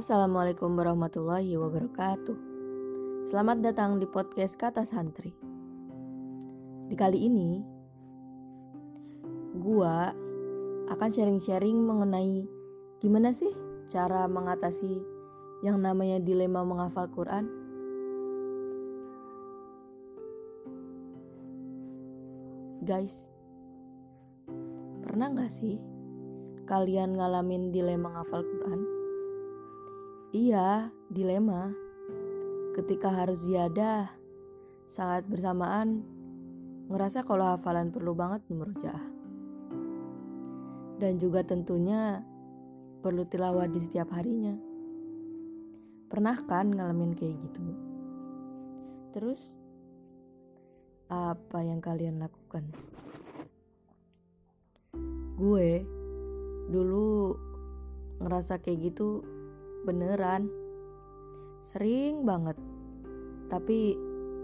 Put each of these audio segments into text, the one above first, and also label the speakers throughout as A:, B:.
A: Assalamualaikum warahmatullahi wabarakatuh. Selamat datang di podcast Kata Santri. Di kali ini, gua akan sharing-sharing mengenai gimana sih cara mengatasi yang namanya dilema menghafal Quran. Guys, pernah gak sih kalian ngalamin dilema menghafal Quran? Iya, dilema. Ketika harus ziyadah, saat bersamaan ngerasa kalau hafalan perlu banget murojaah. Dan juga tentunya perlu tilawah di setiap harinya. Pernah kan ngalamin kayak gitu? Terus apa yang kalian lakukan? Gue dulu ngerasa kayak gitu beneran sering banget tapi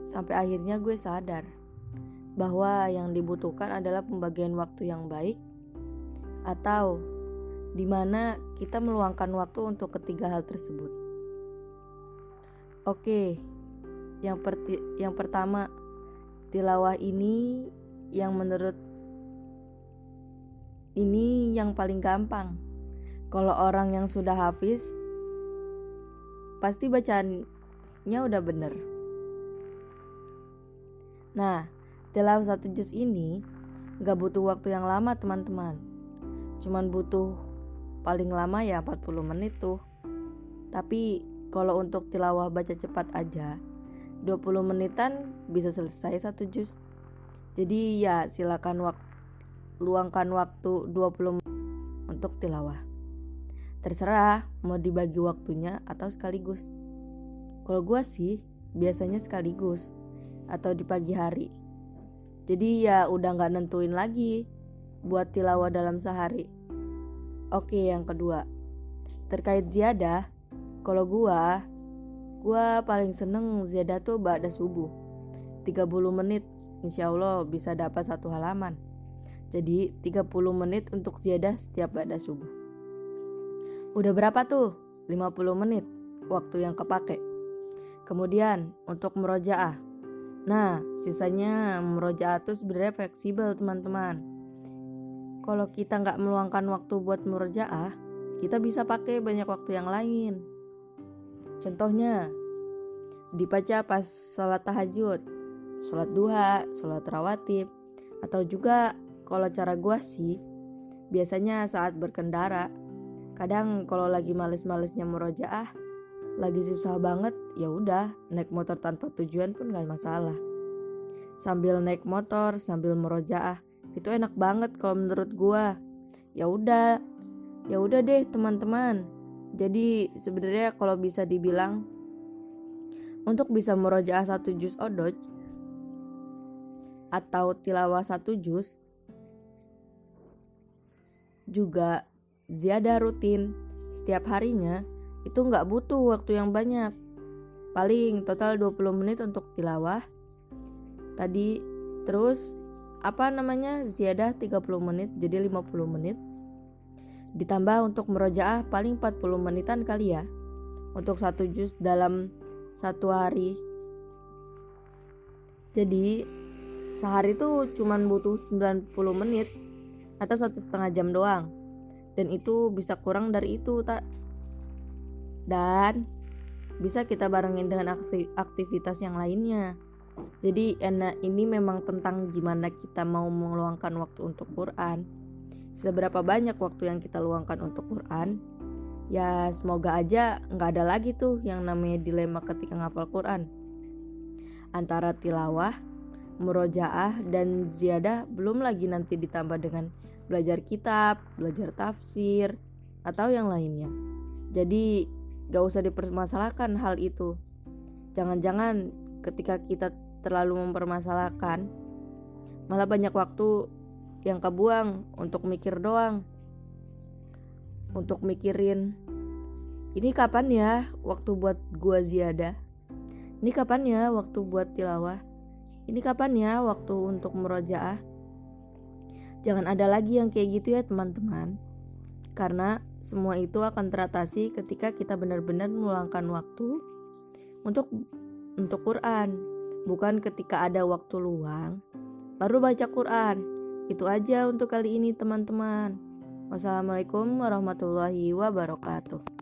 A: sampai akhirnya gue sadar bahwa yang dibutuhkan adalah pembagian waktu yang baik atau di mana kita meluangkan waktu untuk ketiga hal tersebut. Oke, yang, perti, yang pertama tilawah ini yang menurut ini yang paling gampang. Kalau orang yang sudah hafiz pasti bacaannya udah bener. Nah, tilawah satu juz ini gak butuh waktu yang lama teman-teman. Cuman butuh paling lama ya 40 menit tuh. Tapi kalau untuk tilawah baca cepat aja 20 menitan bisa selesai satu juz. Jadi ya silakan wak luangkan waktu 20 menit untuk tilawah. Terserah mau dibagi waktunya atau sekaligus. Kalau gue sih biasanya sekaligus atau di pagi hari. Jadi ya udah nggak nentuin lagi buat tilawah dalam sehari. Oke yang kedua terkait ziyadah. Kalau gue, gue paling seneng ziyadah tuh ba'da subuh. 30 menit insya Allah bisa dapat satu halaman. Jadi 30 menit untuk ziyadah setiap ba'da subuh. Udah berapa tuh? 50 menit waktu yang kepake. Kemudian untuk merojaah. Nah, sisanya merojaah tuh sebenarnya fleksibel teman-teman. Kalau kita nggak meluangkan waktu buat merojaah, kita bisa pakai banyak waktu yang lain. Contohnya, dibaca pas sholat tahajud, sholat duha, sholat rawatib, atau juga kalau cara gua sih, biasanya saat berkendara Kadang kalau lagi males-malesnya murojaah, lagi susah banget, ya udah naik motor tanpa tujuan pun gak masalah. Sambil naik motor, sambil murojaah, itu enak banget kalau menurut gua. Ya udah, ya udah deh teman-teman. Jadi sebenarnya kalau bisa dibilang untuk bisa murojaah satu juz odoj atau tilawah satu juz juga ziyadah rutin setiap harinya itu nggak butuh waktu yang banyak. Paling total 20 menit untuk tilawah. Tadi terus apa namanya ziyadah 30 menit jadi 50 menit. Ditambah untuk merojaah paling 40 menitan kali ya. Untuk satu juz dalam satu hari. Jadi sehari itu cuman butuh 90 menit atau satu setengah jam doang dan itu bisa kurang dari itu tak dan bisa kita barengin dengan aktivitas yang lainnya. Jadi enak ini memang tentang gimana kita mau meluangkan waktu untuk Quran. Seberapa banyak waktu yang kita luangkan untuk Quran ya semoga aja nggak ada lagi tuh yang namanya dilema ketika ngafal Quran. Antara tilawah murojaah dan ziyadah belum lagi nanti ditambah dengan belajar kitab, belajar tafsir, atau yang lainnya. Jadi gak usah dipermasalahkan hal itu. Jangan-jangan ketika kita terlalu mempermasalahkan, malah banyak waktu yang kebuang untuk mikir doang. Untuk mikirin, ini kapan ya waktu buat gua ziyadah? Ini kapan ya waktu buat tilawah? Ini kapan ya waktu untuk merojaah? Jangan ada lagi yang kayak gitu ya teman-teman. Karena semua itu akan teratasi ketika kita benar-benar meluangkan waktu untuk untuk Quran, bukan ketika ada waktu luang baru baca Quran. Itu aja untuk kali ini teman-teman. Wassalamualaikum warahmatullahi wabarakatuh.